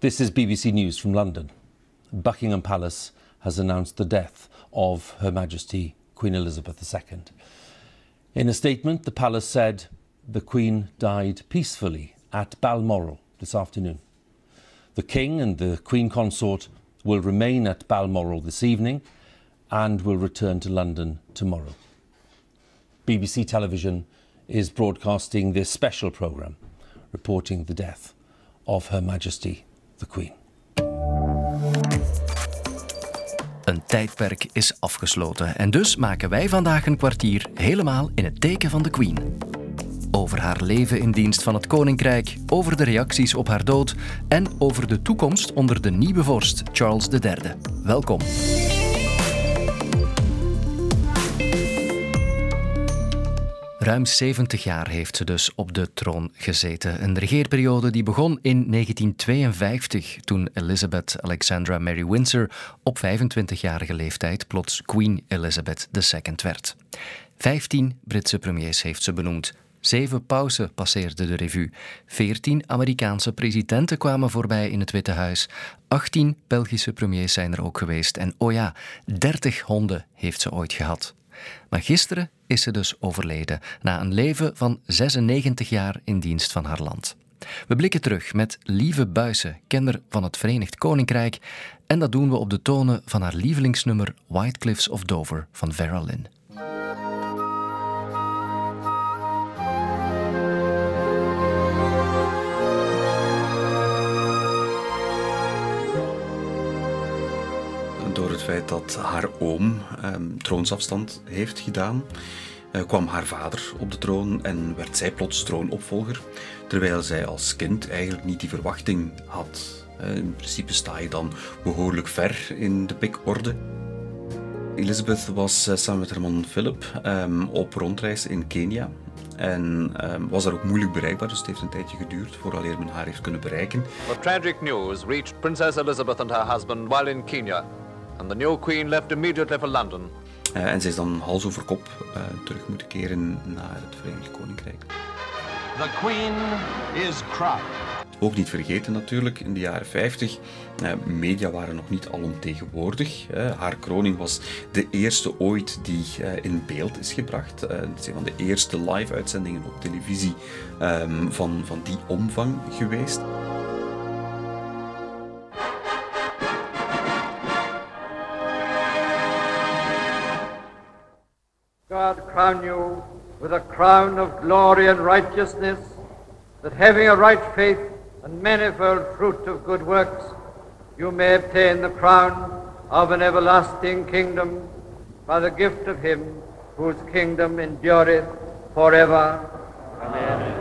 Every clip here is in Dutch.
This is BBC News from London. Buckingham Palace has announced the death of Her Majesty Queen Elizabeth II. In a statement, the palace said the Queen died peacefully at Balmoral this afternoon. The King and the Queen Consort will remain at Balmoral this evening and will return to London tomorrow. BBC Television is broadcasting this special programme reporting the death of Her Majesty the Queen. Een tijdperk is afgesloten en dus maken wij vandaag een kwartier helemaal in het teken van de Queen. Over haar leven in dienst van het Koninkrijk, over de reacties op haar dood en over de toekomst onder de nieuwe vorst Charles III. Welkom. Ruim 70 jaar heeft ze dus op de troon gezeten. Een regeerperiode die begon in 1952, toen Elizabeth Alexandra Mary Windsor op 25-jarige leeftijd plots Queen Elizabeth II werd. Vijftien Britse premiers heeft ze benoemd. Zeven pausen passeerden de revue. Veertien Amerikaanse presidenten kwamen voorbij in het Witte Huis. 18 Belgische premiers zijn er ook geweest. En oh ja, 30 honden heeft ze ooit gehad. Maar gisteren is ze dus overleden, na een leven van 96 jaar in dienst van haar land. We blikken terug met Lieve Buisen, kenner van het Verenigd Koninkrijk, en dat doen we op de tonen van haar lievelingsnummer White Cliffs of Dover van Vera Lynn. Dat haar oom ehm, troonsafstand heeft gedaan, uh, kwam haar vader op de troon en werd zij plots troonopvolger, terwijl zij als kind eigenlijk niet die verwachting had. Uh, in principe sta je dan behoorlijk ver in de pikorde. Elizabeth was uh, samen met haar man Philip um, op rondreis in Kenia. En um, was daar ook moeilijk bereikbaar, dus het heeft een tijdje geduurd vooraleer men haar heeft kunnen bereiken. The tragic news reached Princess Elizabeth and her husband while in Kenya and the new queen left immediately for London. Uh, en zij is dan hals over kop uh, terug moeten keren naar het Verenigd Koninkrijk. The queen is crowned. Ook niet vergeten natuurlijk, in de jaren 50, uh, media waren nog niet alomtegenwoordig. haar kroning was de eerste ooit die in beeld is gebracht. het is een van de eerste live-uitzendingen op televisie um, van, van die omvang geweest. God crown you with a crown of glory and righteousness, that having a right faith and manifold fruit of good works, you may obtain the crown of an everlasting kingdom by the gift of him whose kingdom endureth forever. Amen.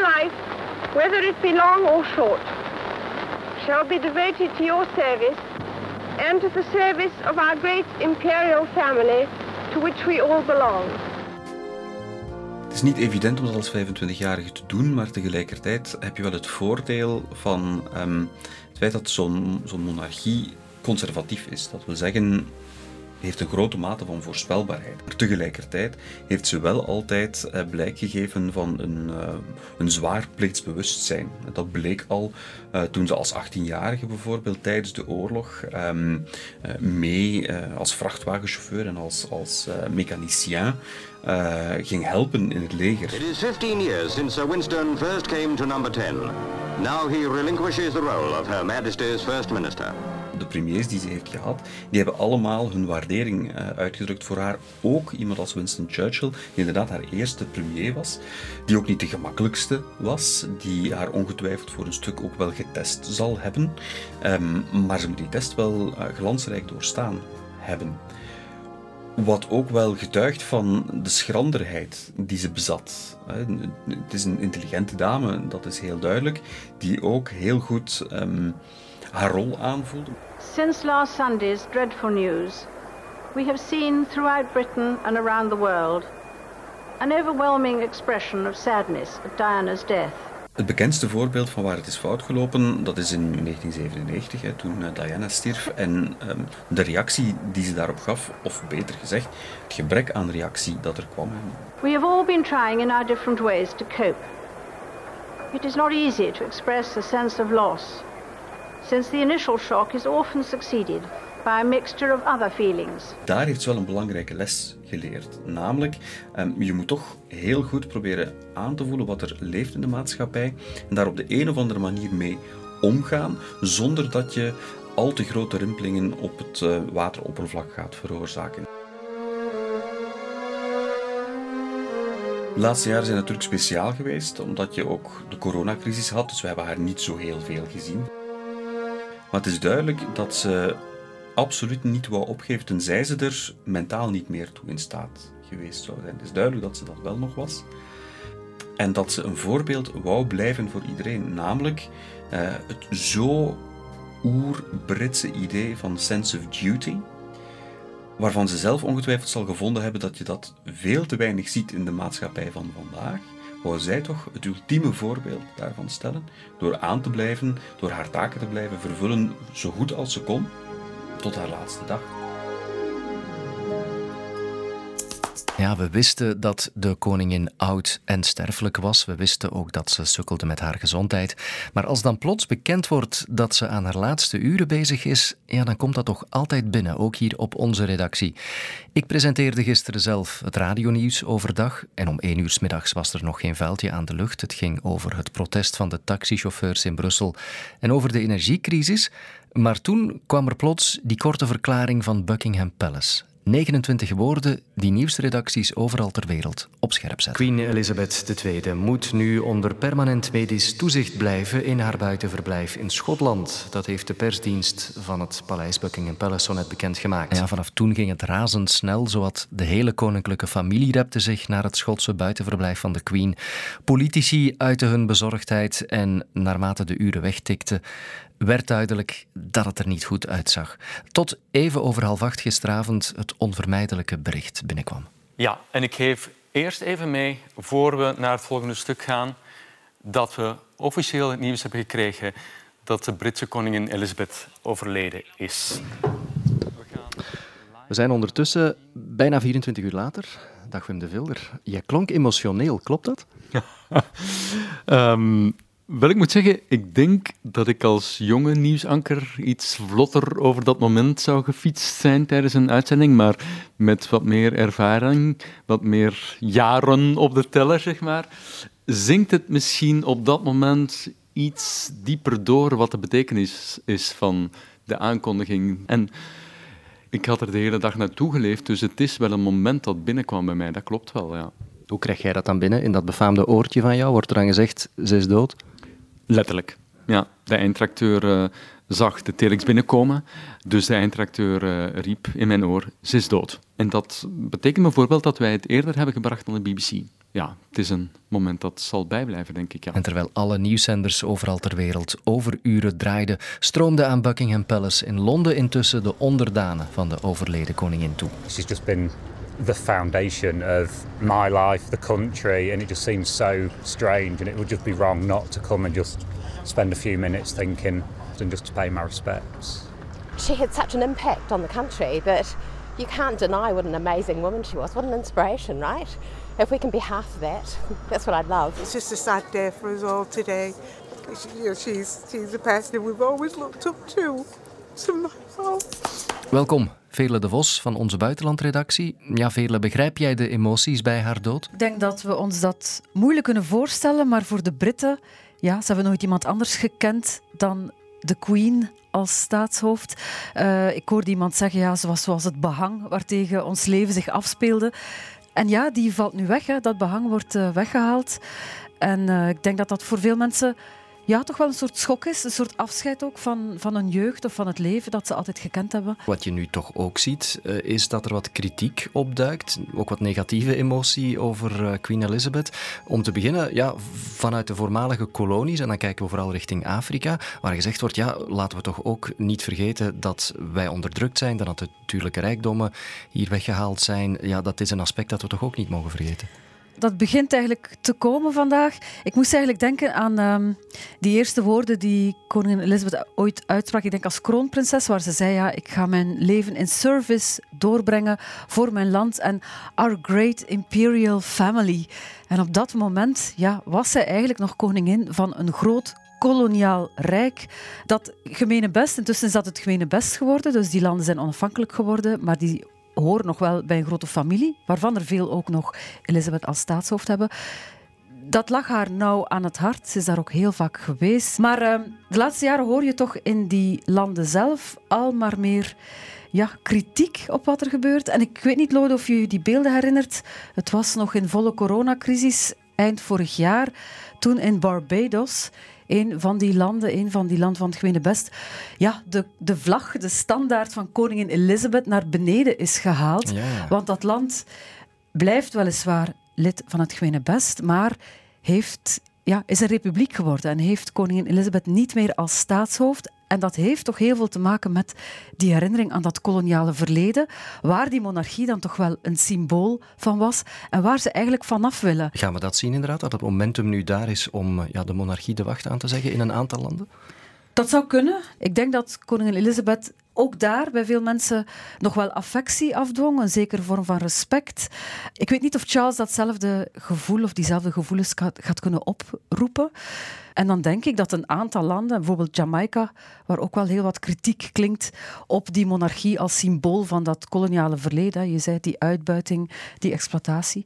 Life, whether it be long or short, shall be devoted to your service and to the service of our great imperial family to which we all belong. Het is niet evident om dat als 25-jarige te doen, maar tegelijkertijd heb je wel het voordeel van um, het feit dat zo'n zo'n monarchie conservatief is. Dat wil zeggen, heeft een grote mate van voorspelbaarheid. Maar tegelijkertijd heeft ze wel altijd eh, blijk gegeven van een, uh, een zwaar plichtsbewustzijn. Dat bleek al uh, toen ze als 18-jarige bijvoorbeeld tijdens de oorlog um, mee als vrachtwagenchauffeur en als, als mechanicien ging helpen in het leger. It is 15 years since Sir Winston first came to number 10. Now he relinquishes the role of Her Majesty's First Minister de premiers die ze heeft gehad, die hebben allemaal hun waardering uh, uitgedrukt voor haar. Ook iemand als Winston Churchill, die inderdaad haar eerste premier was, die ook niet de gemakkelijkste was, die haar ongetwijfeld voor een stuk ook wel getest zal hebben, um, maar ze moet die test wel uh, glansrijk doorstaan hebben. Wat ook wel getuigt van de schranderheid die ze bezat. Het is een intelligente dame, dat is heel duidelijk, die ook heel goed um, haar rol aanvoelde. Since last Sunday's dreadful news, we have seen throughout Britain and around the world an overwhelming expression of sadness at Diana's death. Het bekendste voorbeeld van waar het is fout gelopen, dat is in 1997, hè, toen eh, Diana stierf. En um, de reactie die ze daarop gaf, of beter gezegd, het gebrek aan reactie dat er kwam. We have all been trying in our different ways to cope. It is not easy to express a sense of loss, since initial shock is often succeeded by a mixture of other feelings. Daar heeft ze wel een belangrijke les geleerd. Namelijk, um, je moet toch heel goed proberen aan te voelen wat er leeft in de maatschappij en daar op de een of andere manier mee omgaan, zonder dat je al te grote rimpelingen op het uh, wateroppervlak gaat veroorzaken. De laatste jaren zijn natuurlijk speciaal geweest, omdat je ook de coronacrisis had, dus we hebben haar niet zo heel veel gezien. Maar het is duidelijk dat ze absoluut niet wou opgeven, tenzij ze er mentaal niet meer toe in staat geweest zou zijn. Het is duidelijk dat ze dat wel nog was. En dat ze een voorbeeld wou blijven voor iedereen. Namelijk uh, het zo oer-Britse idee van sense of duty. Waarvan ze zelf ongetwijfeld zal gevonden hebben dat je dat veel te weinig ziet in de maatschappij van vandaag. Wou zij toch het ultieme voorbeeld daarvan stellen. Door aan te blijven, door haar taken te blijven vervullen zo goed als ze kon tot haar laatste dag. Ja, we wisten dat de koningin oud en sterfelijk was. We wisten ook dat ze sukkelde met haar gezondheid. Maar als dan plots bekend wordt dat ze aan haar laatste uren bezig is, ja, dan komt dat toch altijd binnen, ook hier op onze redactie. Ik presenteerde gisteren zelf het radionieuws overdag en om één uur middags was er nog geen vuiltje aan de lucht. Het ging over het protest van de taxichauffeurs in Brussel en over de energiecrisis. Maar toen kwam er plots die korte verklaring van Buckingham Palace. 29 woorden die nieuwsredacties overal ter wereld op scherp zetten. Queen Elizabeth II moet nu onder permanent medisch toezicht blijven in haar buitenverblijf in Schotland. Dat heeft de persdienst van het paleis Buckingham Palace zo net bekendgemaakt. Ja, vanaf toen ging het razendsnel, zowat de hele koninklijke familie repte zich naar het Schotse buitenverblijf van de Queen. Politici uiten hun bezorgdheid en naarmate de uren wegtikten, werd duidelijk dat het er niet goed uitzag. Tot even over half acht gisteravond het onvermijdelijke bericht binnenkwam. Ja, en ik geef eerst even mee, voor we naar het volgende stuk gaan, dat we officieel het nieuws hebben gekregen dat de Britse koningin Elizabeth overleden is. We zijn ondertussen bijna 24 uur later. Dag Wim de Vilder. Je klonk emotioneel, klopt dat? um, Wel, ik moet zeggen, ik denk dat ik als jonge nieuwsanker iets vlotter over dat moment zou gefietst zijn tijdens een uitzending, maar met wat meer ervaring, wat meer jaren op de teller, zeg maar, zingt het misschien op dat moment iets dieper door wat de betekenis is van de aankondiging. En ik had er de hele dag naartoe geleefd, dus het is wel een moment dat binnenkwam bij mij, dat klopt wel, ja. Hoe krijg jij dat dan binnen? In dat befaamde oortje van jou wordt er dan gezegd, ze is dood? Letterlijk. Ja, de eindtracteur uh, zag de telex binnenkomen, dus de eindtracteur uh, riep in mijn oor, ze is dood. En dat betekent bijvoorbeeld dat wij het eerder hebben gebracht dan de BBC. Ja, het is een moment dat zal bijblijven, denk ik. Ja. En terwijl alle nieuwszenders overal ter wereld over uren draaiden, stroomde aan Buckingham Palace in Londen intussen de onderdanen van de overleden koningin toe. She's just been the foundation of my life, the country, and it just seems so strange. And it would just be wrong not to come and just spend a few minutes thinking and just to pay my respects. She had such an impact on the country that you can't deny what an amazing woman she was. What an inspiration, right? If we can be half of that, that's what I'd love. It's just a sad day for us all today. She, you know, she's, she's the person we've always looked up to. To myself. Vele de Vos van onze buitenlandredactie. Ja, Vele, begrijp jij de emoties bij haar dood? Ik denk dat we ons dat moeilijk kunnen voorstellen, maar voor de Britten, ja, ze hebben nooit iemand anders gekend dan de Queen als staatshoofd. Uh, ik hoorde iemand zeggen, ja, ze was zoals het behang waartegen ons leven zich afspeelde. En ja, die valt nu weg. Hè. Dat behang wordt uh, weggehaald. En uh, ik denk dat dat voor veel mensen ja, toch wel een soort schok is. Een soort afscheid ook van, van een jeugd of van het leven dat ze altijd gekend hebben. Wat je nu toch ook ziet, uh, is dat er wat kritiek opduikt. Ook wat negatieve emotie over uh, Queen Elizabeth. Om te beginnen, ja, vanuit de voormalige kolonies, en dan kijken we vooral richting Afrika, waar gezegd wordt, ja, laten we toch ook niet vergeten dat wij onderdrukt zijn, dat de natuurlijke rijkdommen hier weggehaald zijn. Ja, dat is een aspect dat we toch ook niet mogen vergeten. Dat begint eigenlijk te komen vandaag. Ik moest eigenlijk denken aan um, die eerste woorden die koningin Elizabeth ooit uitsprak. Ik denk als kroonprinses, waar ze zei: ja, ik ga mijn leven in service doorbrengen voor mijn land en our great imperial family. En op dat moment ja, was zij eigenlijk nog koningin van een groot koloniaal rijk. Dat gemene best, intussen is dat het gemene best geworden, dus die landen zijn onafhankelijk geworden, maar die horen nog wel bij een grote familie, waarvan er veel ook nog Elisabeth als staatshoofd hebben. Dat lag haar nauw aan het hart. Ze is daar ook heel vaak geweest. Maar uh, de laatste jaren hoor je toch in die landen zelf al maar meer ja, kritiek op wat er gebeurt. En ik weet niet, Lode, of je je die beelden herinnert. Het was nog in volle coronacrisis eind vorig jaar, toen in Barbados een van die landen, een van die landen van het Gemene Best, ja, de, de vlag, de standaard van koningin Elizabeth naar beneden is gehaald. Want dat land blijft weliswaar lid van het Gemene Best, maar heeft, ja, is een republiek geworden en heeft koningin Elizabeth niet meer als staatshoofd en dat heeft toch heel veel te maken met die herinnering aan dat koloniale verleden, waar die monarchie dan toch wel een symbool van was en waar ze eigenlijk vanaf willen. Gaan we dat zien inderdaad, dat het momentum nu daar is om ja, de monarchie de wacht aan te zeggen in een aantal landen? Dat zou kunnen. Ik denk dat koningin Elisabeth ook daar bij veel mensen nog wel affectie afdwong, een zekere vorm van respect. Ik weet niet of Charles datzelfde gevoel of diezelfde gevoelens gaat kunnen oproepen. En dan denk ik dat een aantal landen, bijvoorbeeld Jamaica, waar ook wel heel wat kritiek klinkt op die monarchie als symbool van dat koloniale verleden, je zei die uitbuiting, die exploitatie,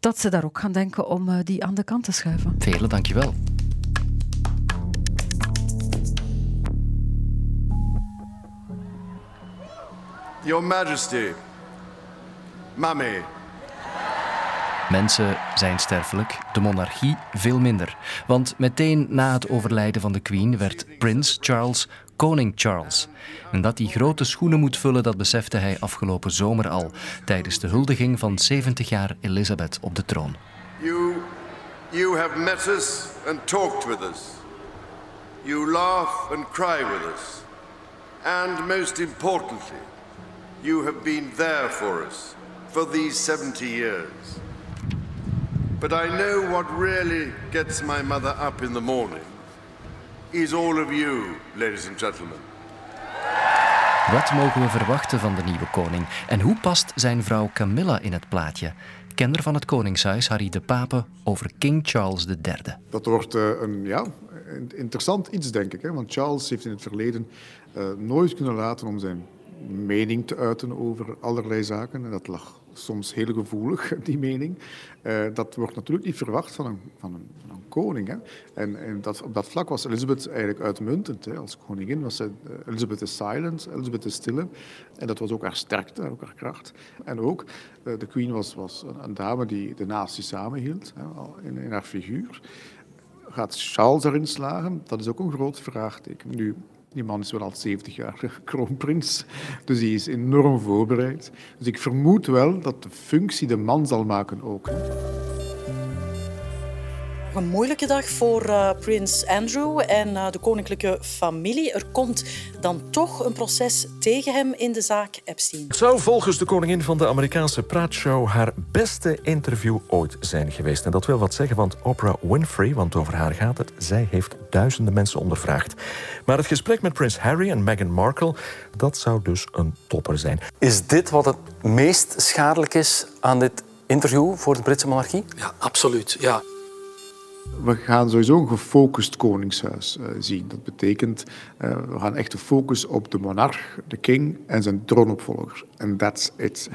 dat ze daar ook gaan denken om eh, die aan de kant te schuiven. Vele, dankjewel. Your Majesty, Mummy. Mensen zijn sterfelijk, de monarchie veel minder. Want meteen na het overlijden van de Queen werd Prins Charles koning Charles. En dat hij grote schoenen moet vullen, dat besefte hij afgelopen zomer al, tijdens de huldiging van 70 jaar Elizabeth op de troon. You, you have met us and talked with us. You laugh and cry with us. And most importantly, you have been there for us for these 70 years. But I know what really gets my mother up in the morning is all of you, ladies and gentlemen. Wat mogen we verwachten van de nieuwe koning? En hoe past zijn vrouw Camilla in het plaatje? Kenner van het Koningshuis, Harry de Pape, over King Charles III. Dat wordt uh, een ja, interessant iets, denk ik. Hè? Want Charles heeft in het verleden uh, nooit kunnen laten om zijn mening te uiten over allerlei zaken. En dat lag soms heel gevoelig, die mening. Uh, dat wordt natuurlijk niet verwacht van een, van een, van een koning. Hè. En, en dat, op dat vlak was Elizabeth eigenlijk uitmuntend. Hè. Als koningin was ze, uh, Elizabeth is silent, Elizabeth is stille. En dat was ook haar sterkte, ook haar kracht. En ook, uh, de queen was, was een, een, dame die de natie samenhield, hè, in, in haar figuur. Gaat Charles erin slagen? Dat is ook een groot vraagteken. Nu, die man is wel al 70 jaar kroonprins, dus die is enorm voorbereid. Dus ik vermoed wel dat de functie de man zal maken ook. Een moeilijke dag voor uh, prins Andrew en uh, de koninklijke familie. Er komt dan toch een proces tegen hem in de zaak Epstein. Het zou volgens de koningin van de Amerikaanse praatshow haar beste interview ooit zijn geweest. En dat wil wat zeggen, want Oprah Winfrey, want over haar gaat het, zij heeft duizenden mensen ondervraagd. Maar het gesprek met prins Harry en Meghan Markle, dat zou dus een topper zijn. Is dit wat het meest schadelijk is aan dit interview voor de Britse monarchie? Ja, absoluut. Ja. We gaan sowieso een gefocust koningshuis uh, zien. Dat betekent, uh, we gaan echt de focus op de monarch, de king en zijn troonopvolger. En that's it.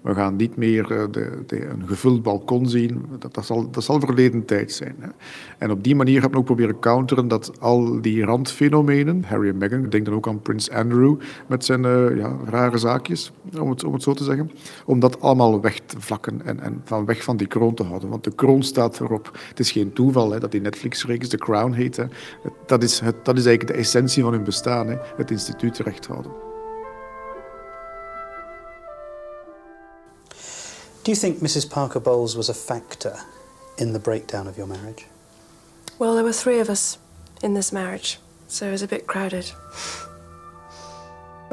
We gaan niet meer uh, de, een gevuld balkon zien. Dat, dat, zal, dat zal verleden tijd zijn. Hè. En op die manier gaan we ook proberen counteren dat al die randfenomenen, Harry en Meghan, denk dan ook aan prins Andrew met zijn ja, rare zaakjes, om het, om zo te zeggen, om dat allemaal weg te vlakken en, en van weg van die kroon te houden. Want de kroon staat erop. Het is geen toeval hè, dat die Netflix-reeks The Crown heet. Hè. Dat, is het, dat is eigenlijk de essentie van hun bestaan, hè, het instituut terecht houden. Do you think Mrs. Parker Bowles was a factor in the breakdown of your marriage? Well, there were three of us in this marriage, so it was a bit crowded.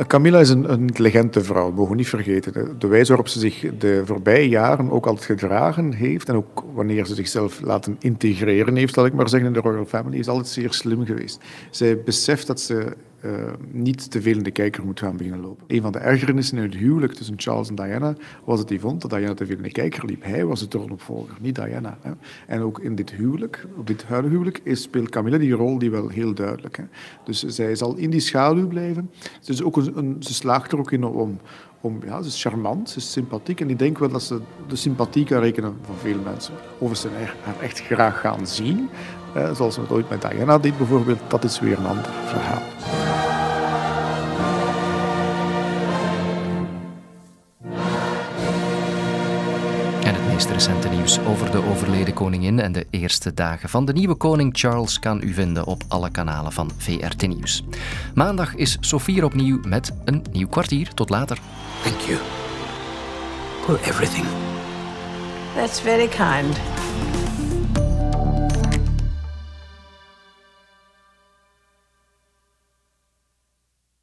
Camilla is een, een intelligente vrouw, mogen we niet vergeten. De wijze waarop ze zich de voorbije jaren ook altijd gedragen heeft en ook wanneer ze zichzelf laten integreren heeft, zal ik maar zeggen, in de royal family, is altijd zeer slim geweest. Zij beseft dat ze uh, niet te veel in de kijker moet gaan beginnen lopen. Een van de ergernissen in het huwelijk tussen Charles en Diana was dat hij vond dat Diana te veel in de kijker liep. Hij was de troonopvolger, niet Diana. Hè. En ook in dit huwelijk, op dit huidige huwelijk, is, speelt Camilla die rol die wel heel duidelijk. Hè. Dus zij zal in die schaduw blijven. Dus ook een, een, ze slaagt er ook in om, om, ja, ze is charmant, ze is sympathiek. En ik denk wel dat ze de sympathie kan rekenen van veel mensen. Of ze haar echt graag gaan zien, zoals we het ooit met Diana deed bijvoorbeeld, dat is weer een ander verhaal. meest recente nieuws over de overleden koningin en de eerste dagen van de nieuwe koning Charles kan u vinden op alle kanalen van VRT Nieuws. Maandag is Sofie opnieuw met een nieuw kwartier. Tot later. Thank you for everything. That's very kind.